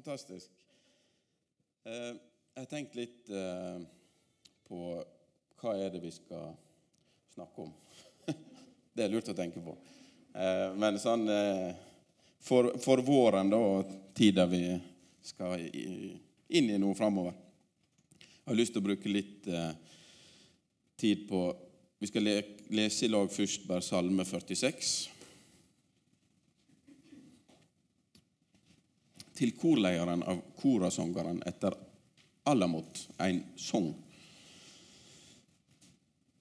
Fantastisk. Eh, jeg har tenkt litt eh, på hva er det vi skal snakke om. det er lurt å tenke på. Eh, men sånn for, for, våren da, og tida vi skal inn i noe framover Jeg har lyst til å bruke litt tid på Vi skal lese i lag først bare Salme 46. til korlederen av korasongeren etter Alamot en sang.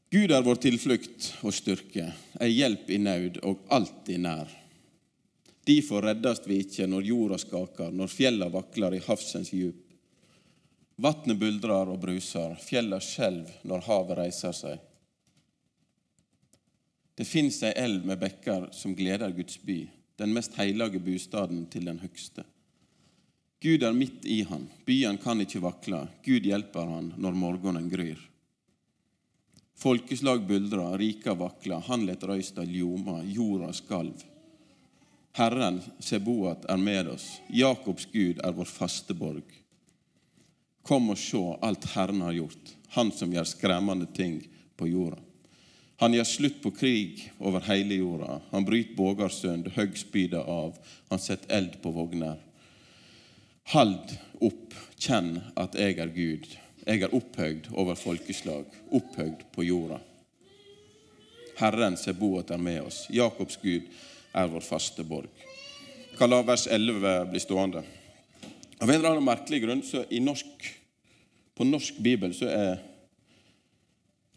Gud er vår tilflukt og styrke, ei hjelp i nød og alltid nær. Derfor reddast vi ikke når jorda skaker, når fjella vakler i havsens djup. Vatnet buldrar og bruser, fjella skjelv når havet reiser seg. Det fins ei elv med bekker som gleder Guds by, den mest heilage bostaden til den høgste. Gud er midt i han, byen kan ikke vakle. Gud hjelper han når morgenen gryr. Folkeslag buldrer, rika vakler, han let røysta ljoma, jorda skalv. Herren, Seboat, er med oss, Jakobs Gud er vår faste borg. Kom og sjå alt Herren har gjort, Han som gjør skremmende ting på jorda. Han gjør slutt på krig over hele jorda. Han bryter bågar sønd, høgg spydet av. Han setter eld på vogner. Hald opp, kjenn at jeg er Gud. Jeg er opphøyd over folkeslag, opphøyd på jorda. Herren Seboat er med oss. Jakobs Gud er vår faste borg. Kan la vers 11 bli stående. Av en eller annen merkelig grunn så i norsk, på norsk bibel så er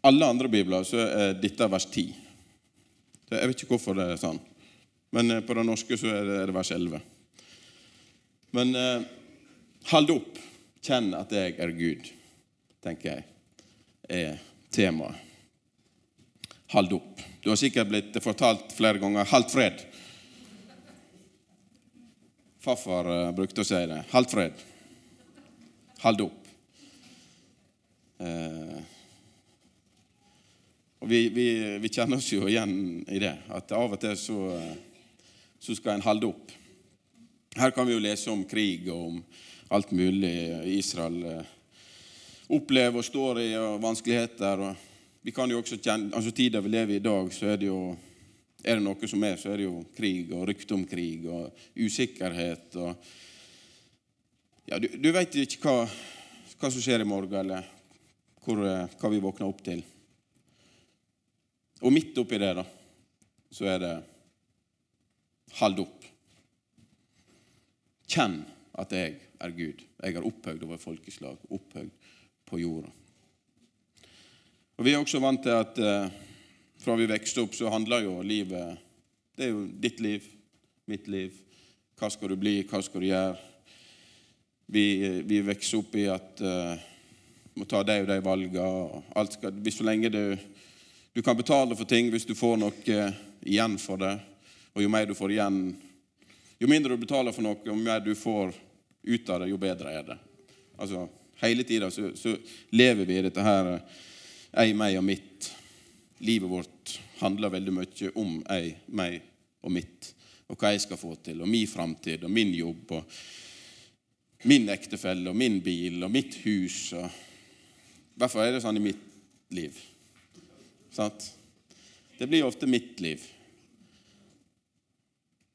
alle andre bibler så er dette vers 10. Jeg vet ikke hvorfor det er sånn, men på det norske så er det vers 11. Men eh, Hold opp. Kjenn at jeg er Gud, tenker jeg, er temaet. Hold opp. Du har sikkert blitt fortalt flere ganger 'halt fred'. Farfar uh, brukte å si det. 'Halt fred'. Hold opp. Eh, og vi, vi, vi, kjenner oss jo igjen i det, at av og til så, så skal en holde opp. Her kan vi jo lese om krig og om alt mulig Israel eh, opplever og står i, og vanskeligheter. Og vi kan jo også kjenne, altså Tida vi lever i i dag, så er det jo er det noe som er, så er det jo krig og rykte om krig og usikkerhet. og ja, Du, du vet ikke hva, hva, som skjer i morgen, eller hvor, eh, hva vi våkner opp til. Og midt oppi det, da, så er det Hold opp. Kjenn at jeg er Gud. Jeg er opphøyd over folkeslag, opphøyd på jorda. Og Vi er også vant til at eh, fra vi vokste opp, så handler jo livet Det er jo ditt liv, mitt liv. Hva skal du bli, hva skal du gjøre? Vi, vi vokser opp i at eh, må ta de og de valgene. hvis så lenge du, du kan betale for ting hvis du får noe uh, igjen for det, og jo mer du får igjen Jo mindre du betaler for noe, jo mer du får ut av det, jo bedre er det. Altså, Hele tida så, så, lever vi i dette her jeg, meg og mitt. Livet vårt handler veldig mye om jeg, meg og mitt. Og hva jeg skal få til, og min framtid og min jobb. og Min ektefelle og min bil og mitt hus. Og I er det sånn i mitt liv. Sant? Det blir ofte mitt liv.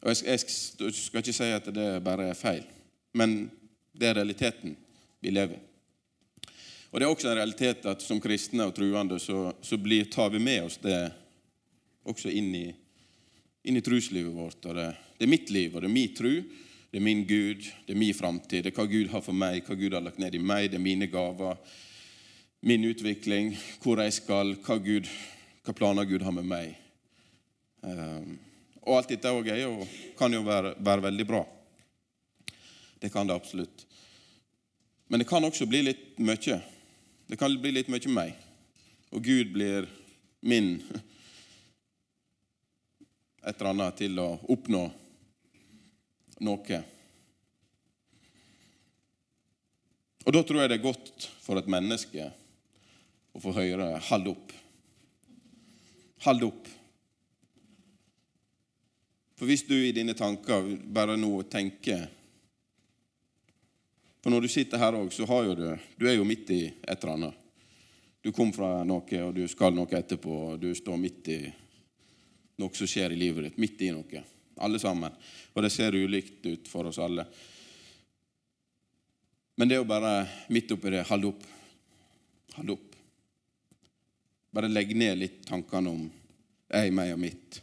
Og jeg skal ikke si at det bare er feil men det er realiteten vi lever. Og Det er også en realitet at som kristne og truende så, så blir, tar vi med oss det også inn i, inn i truslivet vårt. Det, det, er mitt liv, og det er min tru, det er min Gud, det er min framtid. Det er hva Gud har for meg, hva Gud har lagt ned i meg, det er mine gaver, min utvikling, hvor jeg skal, hva, Gud, hva planer Gud har med meg. Um, og alt dette òg kan jo være, være veldig bra. Det kan det absolutt. Men det kan også bli litt mye. Det kan bli litt mye meg. Og Gud blir min et eller annet til å oppnå noe. Og Da tror jeg det er godt for et menneske å få høre 'hold opp'. Hold opp. For hvis du i dine tanker bare nå tenker For når du sitter her òg, så har jo du Du er jo midt i et eller annet. Du kom fra noe, og du skal noe etterpå, og du står midt i noe som skjer i livet ditt. Midt i noe. Alle sammen. Og det ser ulikt ut for oss alle. Men det er jo bare midt oppi det holde opp. Holde opp. Bare legg ned litt tankene om jeg, meg og mitt.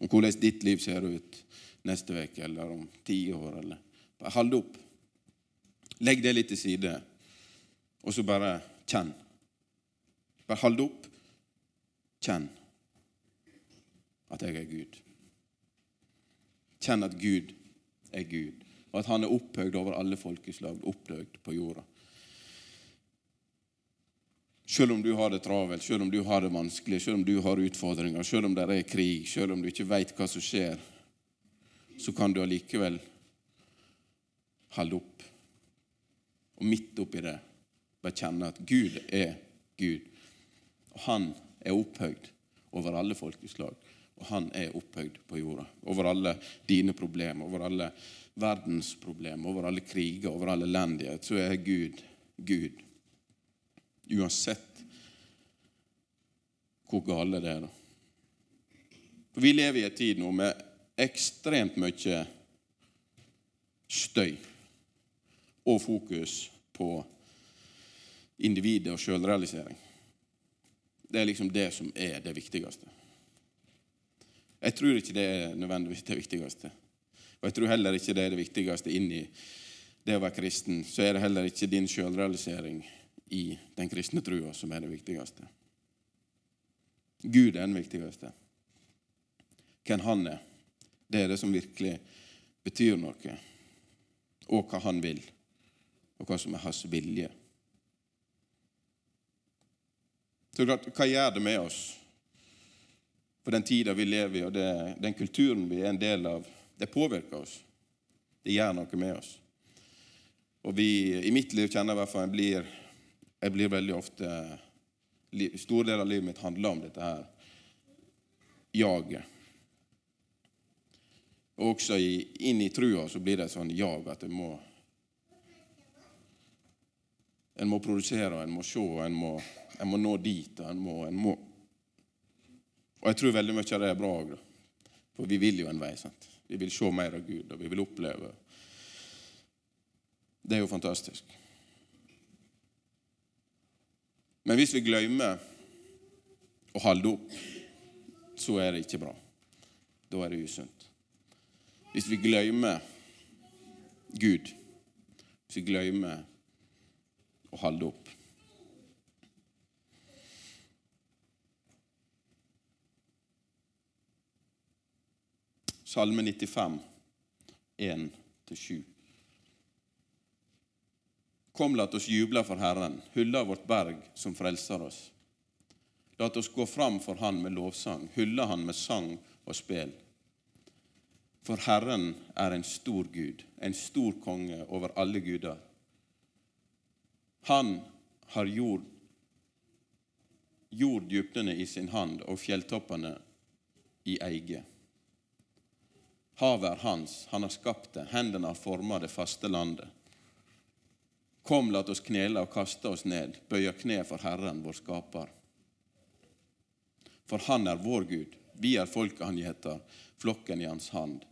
Om hvordan ditt liv ser ut neste uke eller om ti år. Eller. Bare hold opp. Legg det litt til side, og så bare kjenn. Bare hold opp. Kjenn at jeg er Gud. Kjenn at Gud er Gud, og at Han er opphøyd over alle folkeslag, opphøyd på jorda. Selv om du har det travelt, selv om du har det vanskelig, selv om du har utfordringer, selv om det er krig, selv om du ikke veit hva som skjer, så kan du allikevel holde opp. Og midt oppi det bare kjenne at Gud er Gud. Og han er opphøyd over alle folkeslag. Og han er opphøyd på jorda. Over alle dine problemer, over alle verdens problemer, over alle kriger, over all elendighet, så er Gud Gud. Uansett hvor gale det er. da. For Vi lever i en tid nå med ekstremt mye støy og fokus på individet og sjølrealisering. Det er liksom det som er det viktigste. Jeg tror ikke det er nødvendigvis det viktigste. Og jeg tror heller ikke det er det viktigste inni det å være kristen. Så er det heller ikke din sjølrealisering i den kristne trua som er det viktigste. Gud er den viktigste. Hvem han er, det er det som virkelig betyr noe. Og hva han vil, og hva som er hans vilje. Så klart, hva gjør det med oss på den tida vi lever i, og det, den kulturen vi er en del av? Det påvirker oss. Det gjør noe med oss. Og vi, I mitt liv kjenner jeg i hvert fall jeg blir, jeg blir veldig ofte Store deler av livet mitt handler om dette her jaget. Og også i, inn i trua så blir det et sånn jag at det må En må produsere, en må se, en må en må nå dit, og en må, en må. Og jeg tror veldig mye av det er bra òg, for vi vil jo en vei. sant? Vi vil se mer av Gud, og vi vil oppleve. Det er jo fantastisk. Men hvis vi glemmer å holde opp, så er det ikke bra. Da er det usunt. Hvis vi glemmer Gud, hvis vi glemmer å holde opp Salme 95, 1-7. Kom, la oss juble for Herren, hylle vårt berg som frelser oss. La oss gå fram for Han med lovsang, hylle Han med sang og spel. For Herren er en stor Gud, en stor konge over alle guder. Han har jord, jorddypene i sin hand og fjelltoppene i eige. Havet er hans, han har skapt det, hendene har formet det faste landet. Kom, la oss knele og kaste oss ned, bøye kne for Herren, vår skaper. For Han er vår Gud, vi er folket han gjeter, flokken i hans hand.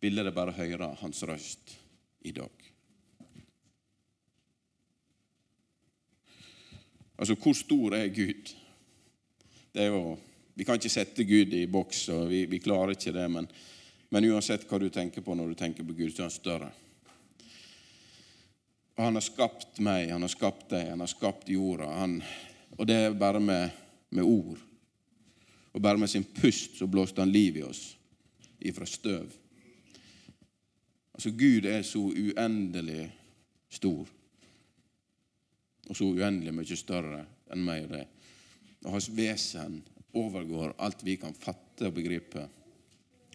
Ville det bare høre hans røst i dag. Altså, hvor stor er Gud? Det er jo, Vi kan ikke sette Gud i boks, og vi, vi klarer ikke det. men men uansett hva du tenker på når du tenker på Gud, så er han større. Og han har skapt meg, han har skapt deg, han har skapt jorda. Han, og det er bare med, med, ord. Og bare med sin pust så blåste han liv i oss ifra støv. Altså, Gud er så uendelig stor. Og så uendelig mye større enn meg og deg. Og hans vesen overgår alt vi kan fatte og begripe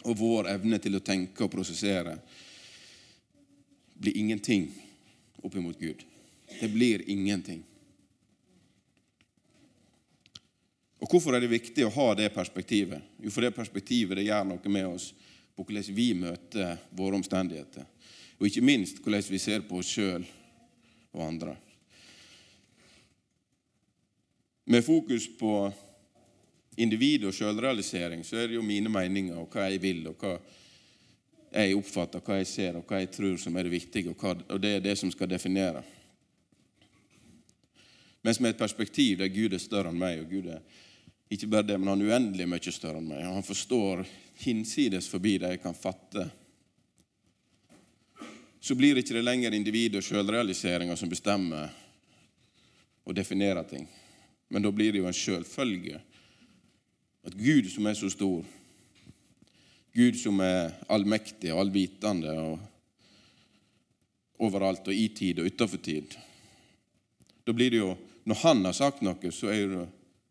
og vår evne til å tenke og prosessere blir ingenting oppimot Gud. Det blir ingenting. Og Hvorfor er det viktig å ha det perspektivet? Jo, for det perspektivet det gjør noe med oss på hvordan vi møter våre omstendigheter. Og ikke minst hvordan vi ser på oss sjøl og andre. Med fokus på individ og sjølrealisering så er det jo mine meninger og hva jeg vil, og hva jeg oppfatter, hva jeg ser, og hva jeg tror som er det viktige, og, hva, og det er det som skal definere. Mens med et perspektiv der Gud er større enn meg, og Gud er ikke bare det, men han er uendelig mye større enn meg. og Han forstår hinsides forbi det jeg kan fatte. Så blir det ikke lenger individ og sjølrealiseringa som bestemmer og definerer ting. Men da blir det jo en sjølfølge at Gud som er så stor, Gud som er allmektig og allvitende og overalt og i tid og utafor tid Da blir det jo Når Han har sagt noe, så er det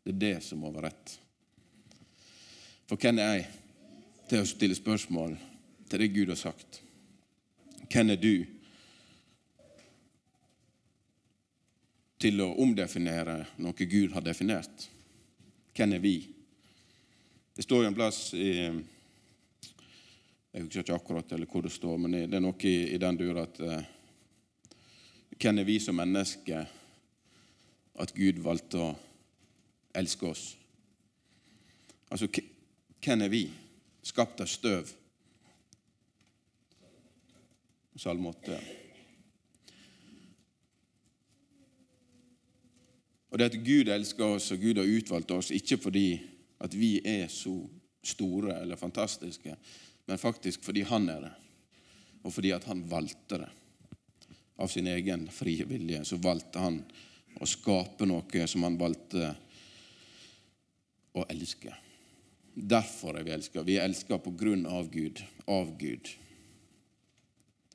det det som må være rett. For hvem er jeg til å stille spørsmål til det Gud har sagt? Hvem er du til å omdefinere noe Gud har definert? Hvem er vi? Det står jo en plass i Jeg husker ikke akkurat eller hvor det står, men det er noe i, den dur at uh, Hvem er vi som mennesker at Gud valgte å elske oss? Altså, hvem er vi? Skapt av støv. Salme 8. Og det at Gud elsker oss, og Gud har utvalgt oss, ikke fordi at vi er så store eller fantastiske, men faktisk fordi han er det, og fordi at han valgte det. Av sin egen frie vilje så valgte han å skape noe som han valgte å elske. Derfor er vi elska. Vi er elska på grunn av Gud, av Gud.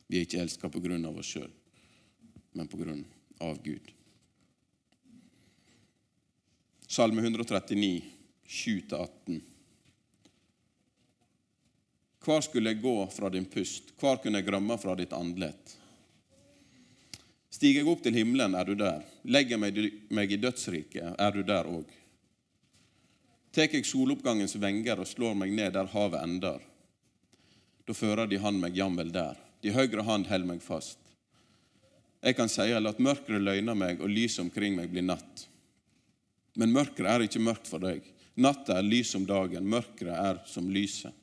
Vi er ikke elska på grunn av oss sjøl, men på grunn av Gud. Salme 139 7-18. Hvor skulle jeg gå fra din pust? Hvor kunne jeg grømme fra ditt andlet? Stiger jeg opp til himmelen, er du der. Legger jeg meg i dødsriket, er du der òg. Tek jeg soloppgangens venger og slår meg ned der havet ender, da fører de han meg jamvel der. De høyre hand held meg fast. Jeg kan si at mørket løgner meg, og lyset omkring meg blir natt. Men mørket er ikke mørkt for deg. Natta er lys som dagen, mørket er som lyset.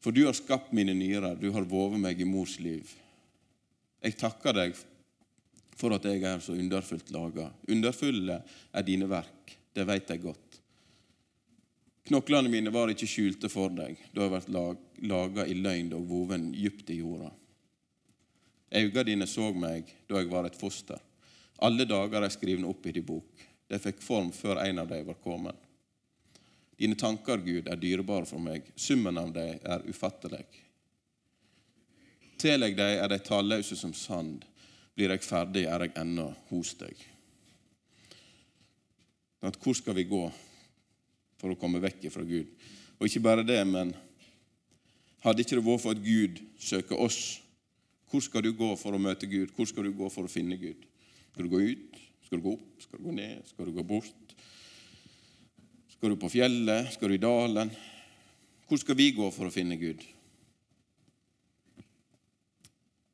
For du har skapt mine nyrer, du har vovet meg i mors liv. Jeg takker deg for at jeg er så underfullt laga. Underfulle er dine verk, det veit jeg godt. Knoklene mine var ikke skjulte for deg da jeg ble laga i løgn og voven djupt i jorda. Øynene dine så meg da jeg var et foster. Alle dager er skrivne opp i din bok. De fikk form før en av dem var kommet. Dine tanker, Gud, er dyrebare for meg. Summen av dem er ufattelig. Tillegg deg er de talløse som sand. Blir jeg ferdig, er jeg ennå hos deg. Hvor skal vi gå for å komme vekk fra Gud? Og ikke bare det, men hadde ikke det vært for at Gud søker oss, hvor skal du gå for å møte Gud? Hvor skal du gå for å finne Gud? Skal du gå ut? Skal du gå opp? Skal du gå ned? Skal du gå bort? Skal du på fjellet? Skal du i dalen? Hvor skal vi gå for å finne Gud?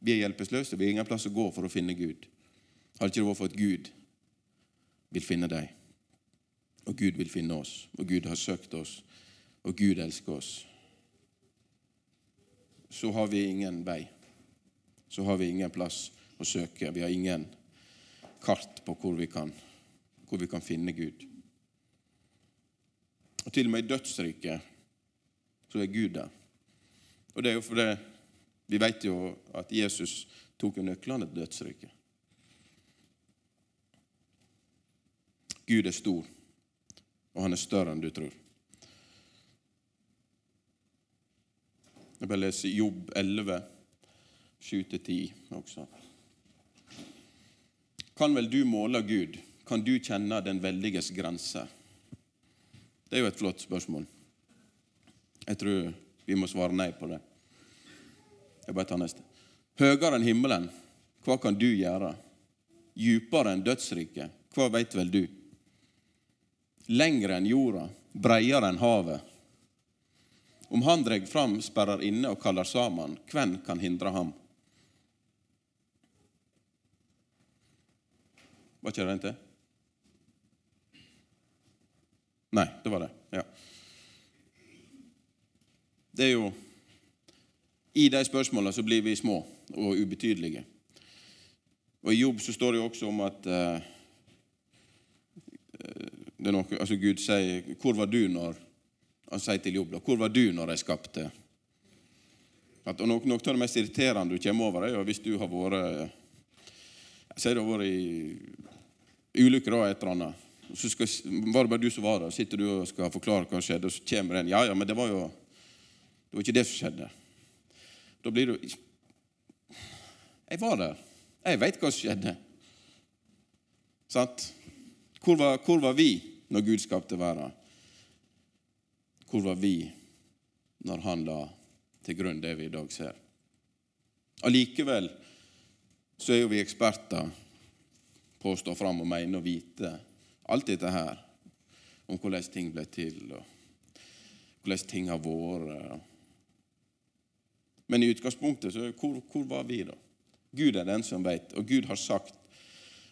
Vi er hjelpeløse. Vi har ingen plass å gå for å finne Gud. Hadde ikke det vært for at Gud vil finne deg, og Gud vil finne oss, og Gud har søkt oss, og Gud elsker oss, så har vi ingen vei. Så har vi ingen plass å søke. Vi har ingen kart på hvor vi kan, hvor vi kan finne Gud. Og til og med i dødsriket så er Gud der. Og det er jo fordi vi vet jo at Jesus tok jo nøklene til dødsriket. Gud er stor, og han er større enn du tror. Jeg bare leser Jobb 11, 7-10 også. Kan vel du måle Gud? Kan du kjenne den veldiges grenser? Det er jo et flott spørsmål. Jeg tror vi må svare nei på det. Jeg bare tar neste. Høyere enn himmelen, hva kan du gjøre? Djupere enn dødsriket, hva veit vel du? Lengre enn jorda, breiere enn havet. Om han dreg fram, sperrer inne og kaller sammen, hvem kan hindre ham? Var ikke det den til? Nei, det var det. Ja. Det er jo I de spørsmålene så blir vi små og ubetydelige. Og I Jobb så står det jo også om at uh, det er noe, altså Gud sier 'Hvor var du når Han sier til Jobb da, 'Hvor var du når jeg skapte?' At, og Noe, noe av det mest irriterende du kommer over, er jo hvis du har vært Sier du har vært i ulykke da, et eller annet. Så skal, var det bare du som var der, sitter du og skal forklare hva som skjedde, og så kommer en 'Ja, ja, men det var jo det var ikke det som skjedde.' Da blir du Jeg var der. Jeg veit hva som skjedde. Sant? Hvor var, hvor var vi når Gud skapte verden? Hvor var vi når Han la til grunn det vi i dag ser? Allikevel så er jo vi eksperter på å stå fram og mene og vite alt dette her om hvordan ting ble til, og hvordan ting har vært. Men i utgangspunktet så hvor, hvor var vi, da? Gud er den som vet, og Gud har sagt.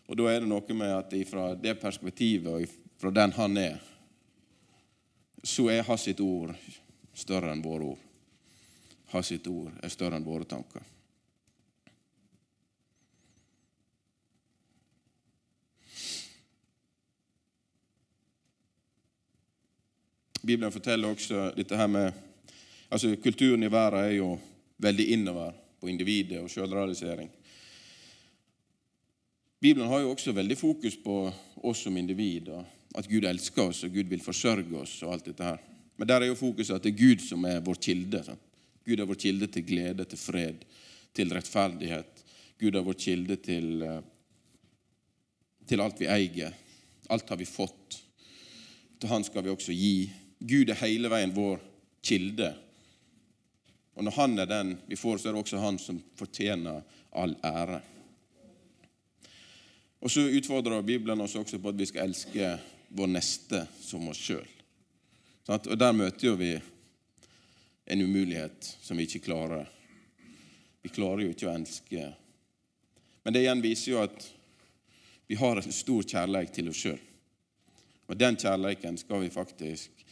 Og da er det noe med at fra det perspektivet og fra den han er, så er hans ord større enn våre ord. Hans ord er større enn våre tanker. Bibelen forteller også dette her med altså Kulturen i verden er jo veldig innover på individet og sjølrealisering. Bibelen har jo også veldig fokus på oss som individ, og at Gud elsker oss og Gud vil forsørge oss. og alt dette her. Men der er jo fokuset at det er Gud som er vår kilde. Sant? Gud er vår kilde til glede, til fred, til rettferdighet. Gud er vår kilde til, eh, til alt vi eier. Alt har vi fått. Til Han skal vi også gi. Gud er hele veien vår kilde. Og når Han er den vi får, så er det også Han som fortjener all ære. Og så utfordrer Bibelen oss også på at vi skal elske vår neste som oss sjøl. Og der møter jo vi en umulighet som vi ikke klarer. Vi klarer jo ikke å elske. Men det igjen viser jo at vi har en stor kjærlighet til oss sjøl. Og den kjærligheten skal vi faktisk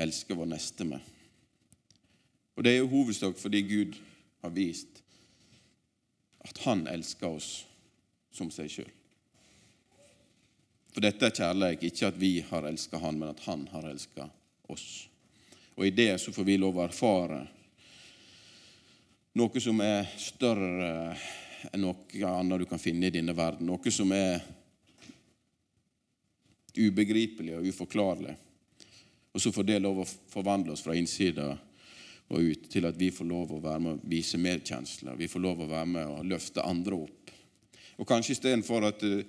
elske vår neste med. Og det er jo hovedsak fordi Gud har vist at han elsker oss som seg sjøl. For dette er kjærlighet, ikke at vi har elska han, men at han har elska oss. Og i det så får vi lov å erfare noe som er større enn noe annet du kan finne i denne verden. Noe som er ubegripelig og uforklarlig. Og så får det lov å forvandle oss fra innsida og ut til at vi får lov å være med å vise medkjensler. Vi får lov å være med å løfte andre opp. Og kanskje istedenfor at eh,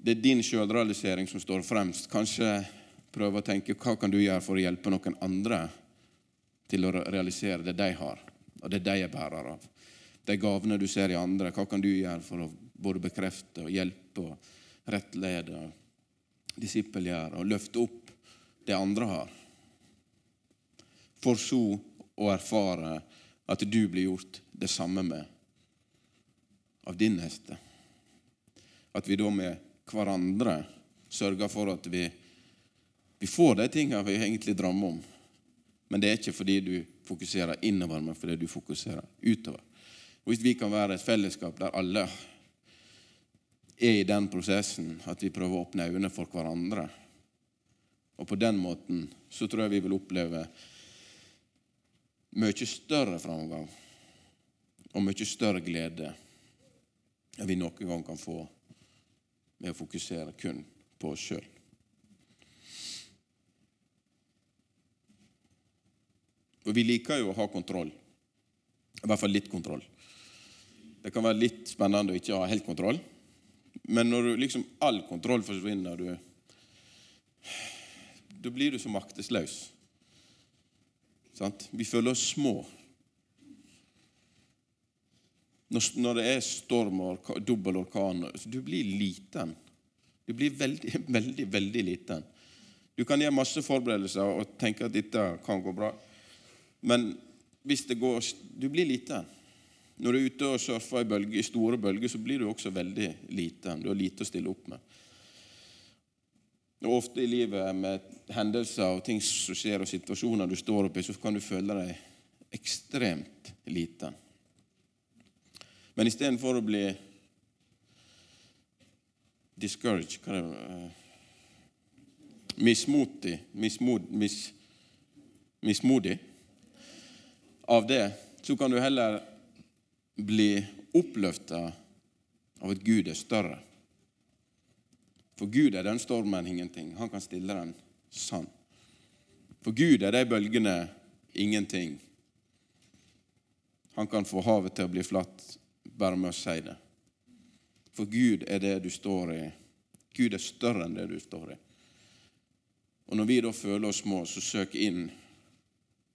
det er din sjølrealisering som står fremst, kanskje prøve å tenke hva kan du gjøre for å hjelpe noen andre til å realisere det de har, og det de er bærer av. De gavene du ser i andre, hva kan du gjøre for å både bekrefte og hjelpe og rettlede, disippelgjøre og løfte opp det andre har. For så å erfare at du blir gjort det samme med av din neste. At vi da med hverandre sørger for at vi, vi får de tingene vi egentlig drømmer om. Men det er ikke fordi du fokuserer innover, men fordi du fokuserer utover. Hvis vi kan være et fellesskap der alle er i den prosessen, at vi prøver å åpne øynene for hverandre og på den måten så tror jeg vi vil oppleve mye større framgang og mye større glede enn vi noen gang kan få med å fokusere kun på oss sjøl. For vi liker jo å ha kontroll. I hvert fall litt kontroll. Det kan være litt spennende å ikke ha helt kontroll. Men når du liksom all kontroll forsvinner, du da blir du så maktesløs. Vi føler oss små. Når det er storm og dobbel orkan Du blir liten. Du blir veldig, veldig, veldig liten. Du kan gjøre masse forberedelser og tenke at dette kan gå bra. Men hvis det går Du blir liten. Når du er ute og surfer i, bølge, i store bølger, så blir du også veldig liten. Du har lite å stille opp med. Og Ofte i livet med hendelser og ting som skjer, og situasjoner du står oppi, så kan du føle deg ekstremt liten. Men istedenfor å bli discouraged hva det, eh, Mismotig mismod, mis, Mismodig av det, så kan du heller bli oppløfta av at Gud er større. For Gud er den stormen ingenting. Han kan stille den sann. For Gud er de bølgene ingenting. Han kan få havet til å bli flatt bare med å si det. For Gud er det du står i. Gud er større enn det du står i. Og Når vi da føler oss små, så søk inn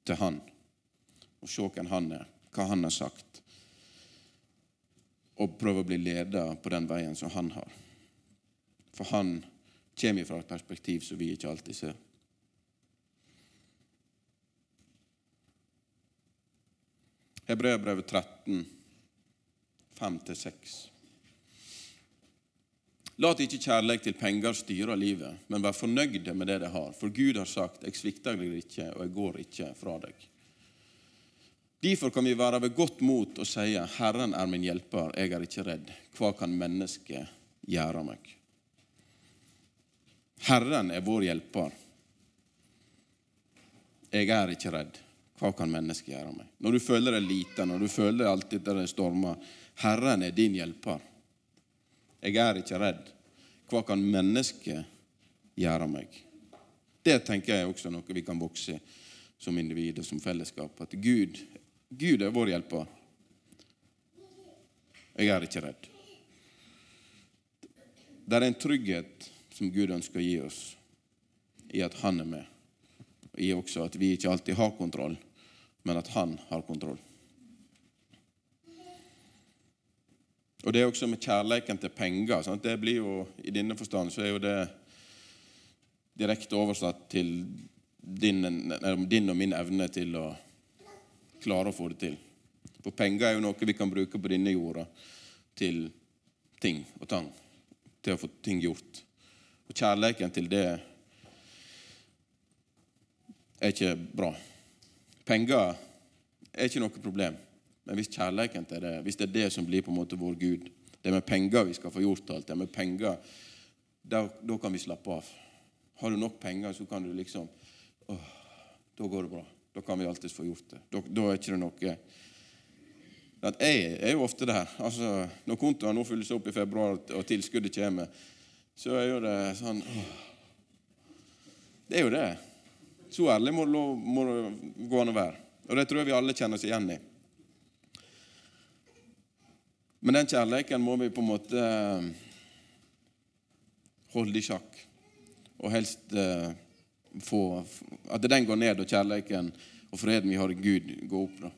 til Han og se hvem Han er, hva Han har sagt og prøv å bli leder på den veien som han har. For han kommer fra et perspektiv som vi ikke alltid ser. Hebreabrevet 13, 5-6. La ikke kjærlighet til penger styre livet, men vær fornøyde med det de har. For Gud har sagt, 'Jeg svikter deg ikke, og jeg går ikke fra deg'. Derfor kan vi være ved godt mot og si, 'Herren er min hjelper, jeg er ikke redd'. Hva kan mennesket gjøre meg? Herren er vår hjelper. Jeg er ikke redd. Hva kan mennesket gjøre meg? Når du føler deg liten, når du føler deg alltid der det stormer, Herren er din hjelper. Jeg er ikke redd. Hva kan mennesket gjøre meg? Det tenker jeg også noe vi kan vokse som individ og som fellesskap. At Gud Gud er vår hjelper. Jeg er ikke redd. Det er en trygghet som Gud ønsker å gi oss, i at Han er med. Og i også at vi ikke alltid har kontroll, men at Han har kontroll. Og det er også med kjærleiken til penger. Sant? Det blir jo, I denne forstand så er jo det direkte oversatt til din, din og min evne til å klare å få det til. For penger er jo noe vi kan bruke på denne jorda til ting og tang. Til å få ting gjort. Og kjærligheten til det er ikke bra. Penger er ikke noe problem. Men hvis kjærligheten til det, hvis det er det som blir på en måte vår Gud, det er med penger vi skal få gjort alt, det er med penger, da, da kan vi slappe av. Har du nok penger, så kan du liksom åh, Da går det bra. Da kan vi alltids få gjort det. Da, da er ikke det noe at Jeg er jo ofte der. Altså, når kontoen nå fylles opp i februar og tilskuddet kommer, så er jo det sånn åh. Det er jo det. Så ærlig må, det gå an å være. Og det tror jeg vi alle kjenner oss igjen i. Men den kjærligheten må vi på en måte eh, holde i sjakk. Og helst eh, få, at den går ned, og kjærligheten og freden vi har i Gud, går opp. da.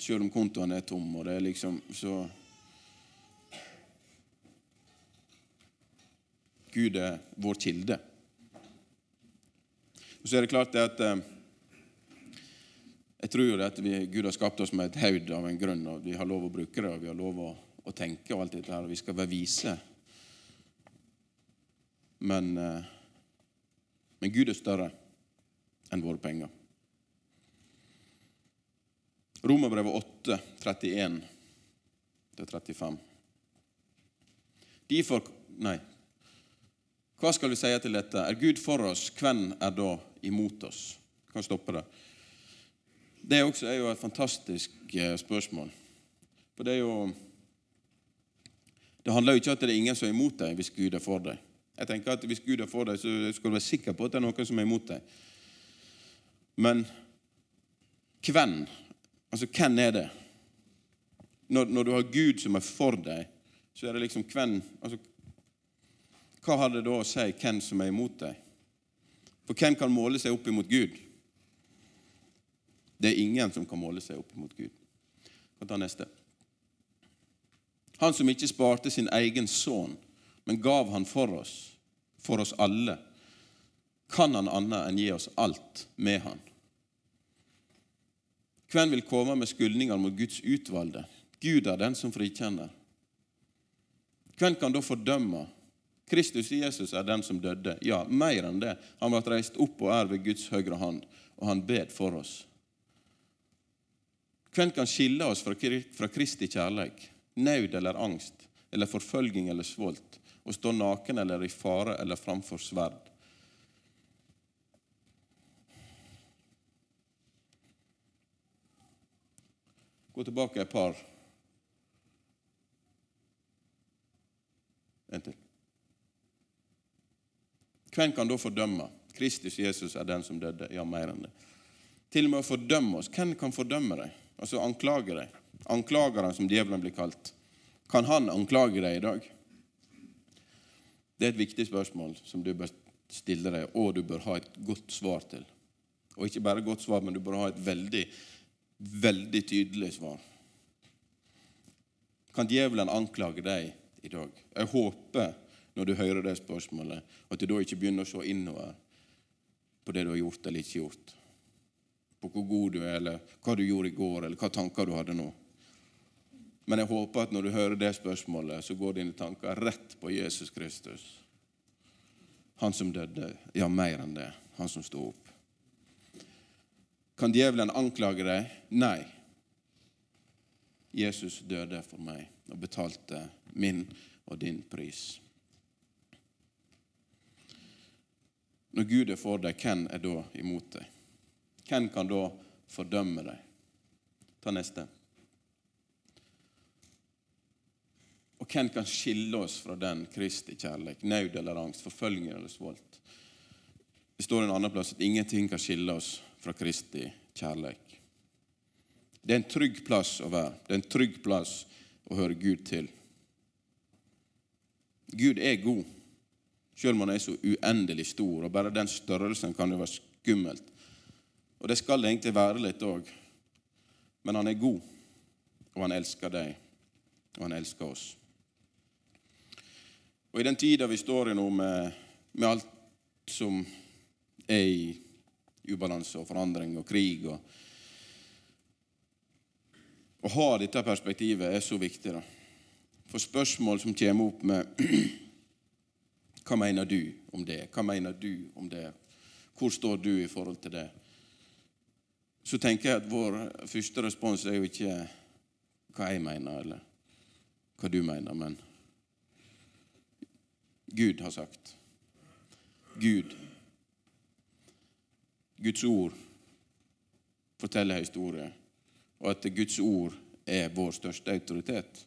Selv om kontoen er tom. og det er liksom så... Gud er vår kilde. Og så er det klart at eh, Jeg tror at vi, Gud har skapt oss med et haud av en grunn, og vi har lov å bruke det, og vi har lov å, å tenke og alt dette her, og vi skal være vise. Men eh, men Gud er større enn våre penger. Romerbrevet 8, 31 35. Derfor Nei. Hva skal vi si til dette? Er Gud for oss, hvem er da imot oss? Hva kan stoppe det. Det også er jo et fantastisk eh, spørsmål. For det er jo Det handler jo ikke om at det er ingen som er imot deg hvis Gud er for deg. Jeg tenker at Hvis Gud er for deg, så skal du være sikker på at det er noen som er imot deg. Men hvem? Altså, hvem er det? Når, når, du har Gud som er for deg, så er det liksom hvem altså, Hva har det da å si hvem som er imot deg? For hvem kan måle seg opp imot Gud? Det er ingen som kan måle seg opp imot Gud. Kan ta neste. Han som ikke sparte sin egen sønn, men gav han for oss, for oss alle, kan han annet enn gi oss alt med han. Hvem vil komme med skyldninger mot Guds utvalgte? Gud er den som frikjenner. Hvem kan da fordømme? Kristus Jesus er den som døde. Ja, mer enn det. Han ble reist opp og er ved Guds høyre hånd, og han bed for oss. Hvem kan skille oss fra Kristi kjærleik? Nød eller angst, eller forfølging eller svolt, å stå naken eller i fare eller framfor sverd. Gå tilbake et par En til. Hvem kan da fordømme? Kristus Jesus er den som døde. Ja, mer enn det. Til og med å fordømme oss. Hvem kan fordømme deg? Altså anklage deg. Anklageren, som djevelen blir kalt. Kan han anklage deg i dag? Det er et viktig spørsmål som du bør stille deg, og du bør ha et godt svar til. Og ikke bare godt svar, men du bør ha et veldig, veldig tydelig svar. Kan djevelen anklage deg i dag. Jeg håper, når du hører det spørsmålet, at du da ikke begynner å se innover på det du har gjort eller ikke gjort. På hvor god du er, eller hva du gjorde i går, eller hva tanker du hadde nå. Men jeg håper at når du hører det spørsmålet, så går dine tanker rett på Jesus Kristus. Han som døde. Ja, mer enn det. Han som sto opp. Kan djevelen anklage deg? Nei. Jesus døde for meg og betalte min og din pris. Når Gud er for deg, hvem er da imot deg? Hvem kan da fordømme deg? Ta neste. Og hvem kan skille oss fra den Kristi kjærlighet? Nød eller angst, forfølgelse eller svolt? Det står en annen plass at ingenting kan skille oss fra Kristi kjærlighet. Det er en trygg plass å være. Det er en trygg plass å høre Gud til. Gud er god, selv om han er så uendelig stor. og Bare den størrelsen kan jo være skummelt. Og det skal det egentlig være litt òg. Men han er god, og han elsker deg, og han elsker oss. Og I den tida vi står i nå, med, med alt som er i ubalanse og forandring og krig og å ha dette perspektivet er så viktig. da. For spørsmål som kommer opp med Hva mener du om det? Hva mener du om det? Hvor står du i forhold til det? Så tenker jeg at vår første respons er jo ikke hva jeg mener, eller hva du mener, men Gud har sagt. Gud. Guds ord forteller historie og at Guds ord er vår største autoritet.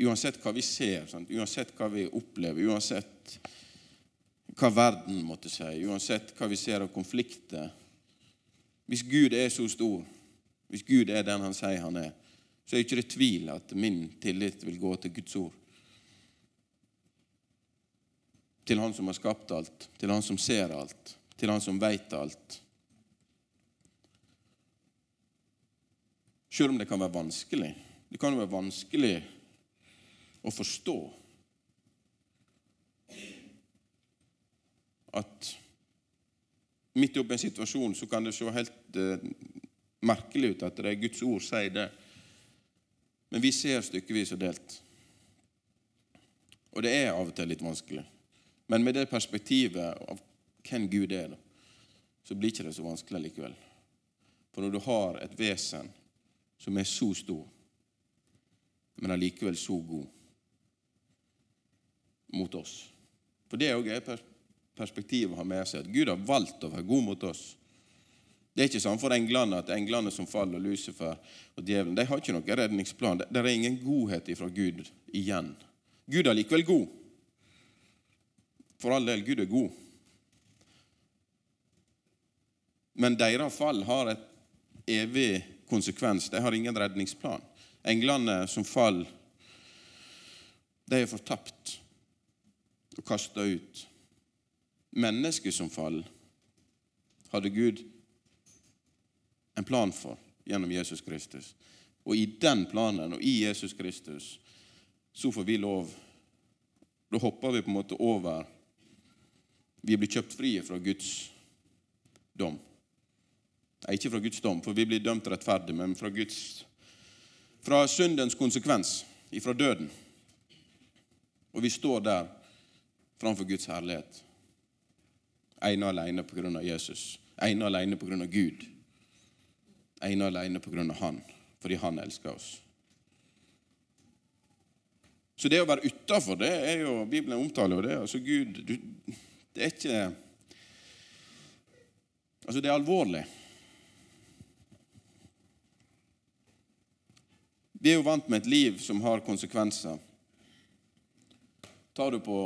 Uansett hva vi ser, sant? uansett hva vi opplever, uansett hva verden måtte si, uansett hva vi ser av konflikter Hvis Gud er så stor, hvis Gud er den han sier han er, så er det ikke tvil at min tillit vil gå til Guds ord. Til Han som har skapt alt, til Han som ser alt, til Han som veit alt. Selv om det kan være vanskelig. Det kan jo være vanskelig å forstå at midt oppi en situasjon så kan det se helt uh, merkelig ut at det er Guds ord sier det. Men vi ser stykkevis og delt. Og det er av og til litt vanskelig. Men med det perspektivet av hvem Gud er, så blir ikke det så vanskelig likevel. For når du har et vesen som er så stor, men allikevel så god mot oss. For det er òg perspektivet å ha med seg, at Gud har valgt å være god mot oss. Det er ikke sånn for englene at englene som faller, Lucifer og djevelen, de har ikke noen redningsplan. Det er ingen godhet fra Gud igjen. Gud er likevel god. For all del, Gud er god. Men deres fall har et evig konsekvens. De har ingen redningsplan. Englene som faller, de er fortapt og kasta ut. Mennesket som faller, hadde Gud en plan for gjennom Jesus Kristus. Og i den planen og i Jesus Kristus så får vi lov Da hopper vi på en måte over Vi blir kjøpt frie fra Guds dom. Nei, ikke fra Guds dom, for vi blir dømt rettferdig, men fra Guds fra syndens konsekvens, ifra døden. Og vi står der framfor Guds herlighet. Ene og alene av Jesus. Ene og alene av Gud. Ene og alene av Han, fordi Han elsker oss. Så det å være utafor, det er jo Bibelen omtaler jo det. Altså Gud du, Det er ikke Altså, det er alvorlig. Vi er jo vant med et liv som har konsekvenser. Tar du på,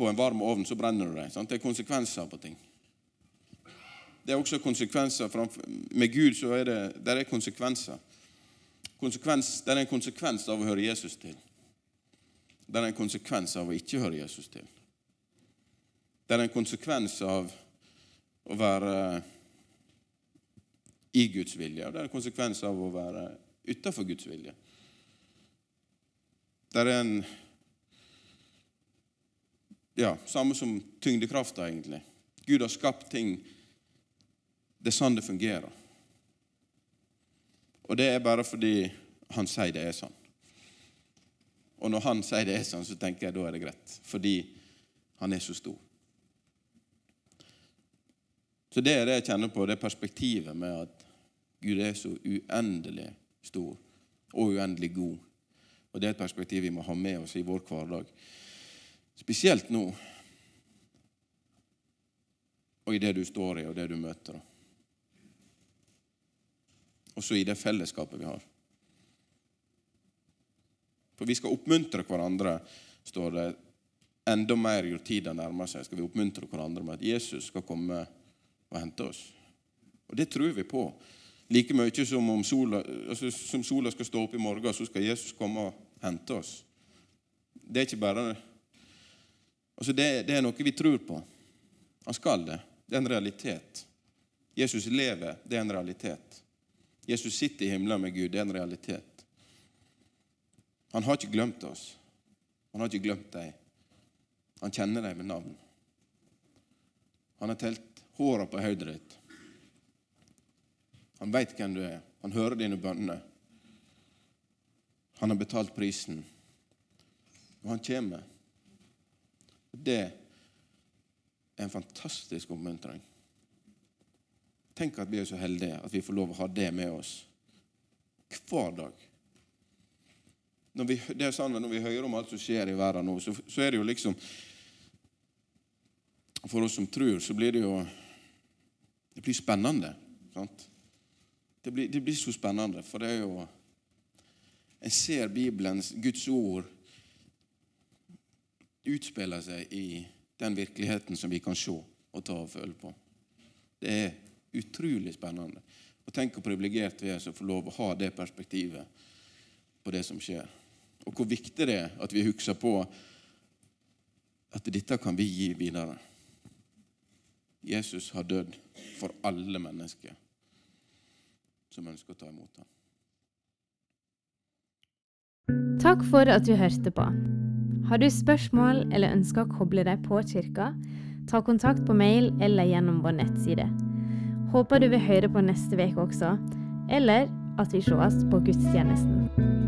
på en varm ovn, så brenner du deg. Sant? Det er konsekvenser på ting. Det er også konsekvenser Med Gud så er det, det er konsekvenser. Konsekvens, det er en konsekvens av å høre Jesus til. Det er en konsekvens av å ikke høre Jesus til. Det er en konsekvens av å være i Guds vilje. Og det er en konsekvens av å være utafor Guds vilje. Det er en Ja, samme som tyngdekrafta, egentlig. Gud har skapt ting Det er sånn det fungerer. Og det er bare fordi han sier det er sånn. Og når han sier det er sånn, så tenker jeg da er det greit. Fordi han er så stor. Så det er det jeg kjenner på, det perspektivet med at Gud er så uendelig stor og uendelig god. Og Det er et perspektiv vi må ha med oss i vår hverdag. Spesielt nå, og i det du står i, og det du møter. Også i det fellesskapet vi har. For vi skal oppmuntre hverandre, står det. Enda mer jo tida nærmer seg, skal vi oppmuntre hverandre med at Jesus skal komme og hente oss. Og det tror vi på. Like mye som om sola, altså, som sola skal stå opp i morgen, så skal Jesus komme og hente oss. Det er ikke bare altså det, det er noe vi tror på. Han skal det. Det er en realitet. Jesus lever. Det er en realitet. Jesus sitter i himmelen med Gud. Det er en realitet. Han har ikke glemt oss. Han har ikke glemt deg. Han kjenner deg med navn. Han har telt håra på hodet ditt. Han veit hvem du er. Han hører dine bønner. Han har betalt prisen. Og han kommer. Det er en fantastisk oppmuntring. Tenk at vi er så heldige at vi får lov å ha det med oss hver dag. Vi, det er sånn Når vi hører om alt som skjer i verden nå, så, så er det jo liksom For oss som tror, så blir det jo det blir spennende. Det blir, det blir, så spennende, for det er jo Jeg ser Bibelens, Guds ord, utspille seg i den virkeligheten som vi kan se og ta og føle på. Det er utrolig spennende. Og Tenk hvor privilegert vi er som får lov å ha det perspektivet på det som skjer. Og hvor viktig det er at vi husker på at dette kan vi gi videre. Jesus har dødd for alle mennesker som ønsker å ta imot ham. Takk for at du hørte på. Har du spørsmål eller ønsker å koble deg på kirka, ta kontakt på mail eller gjennom vår nettside. Håper du vil høre på neste uke også, eller at vi sees på gudstjenesten.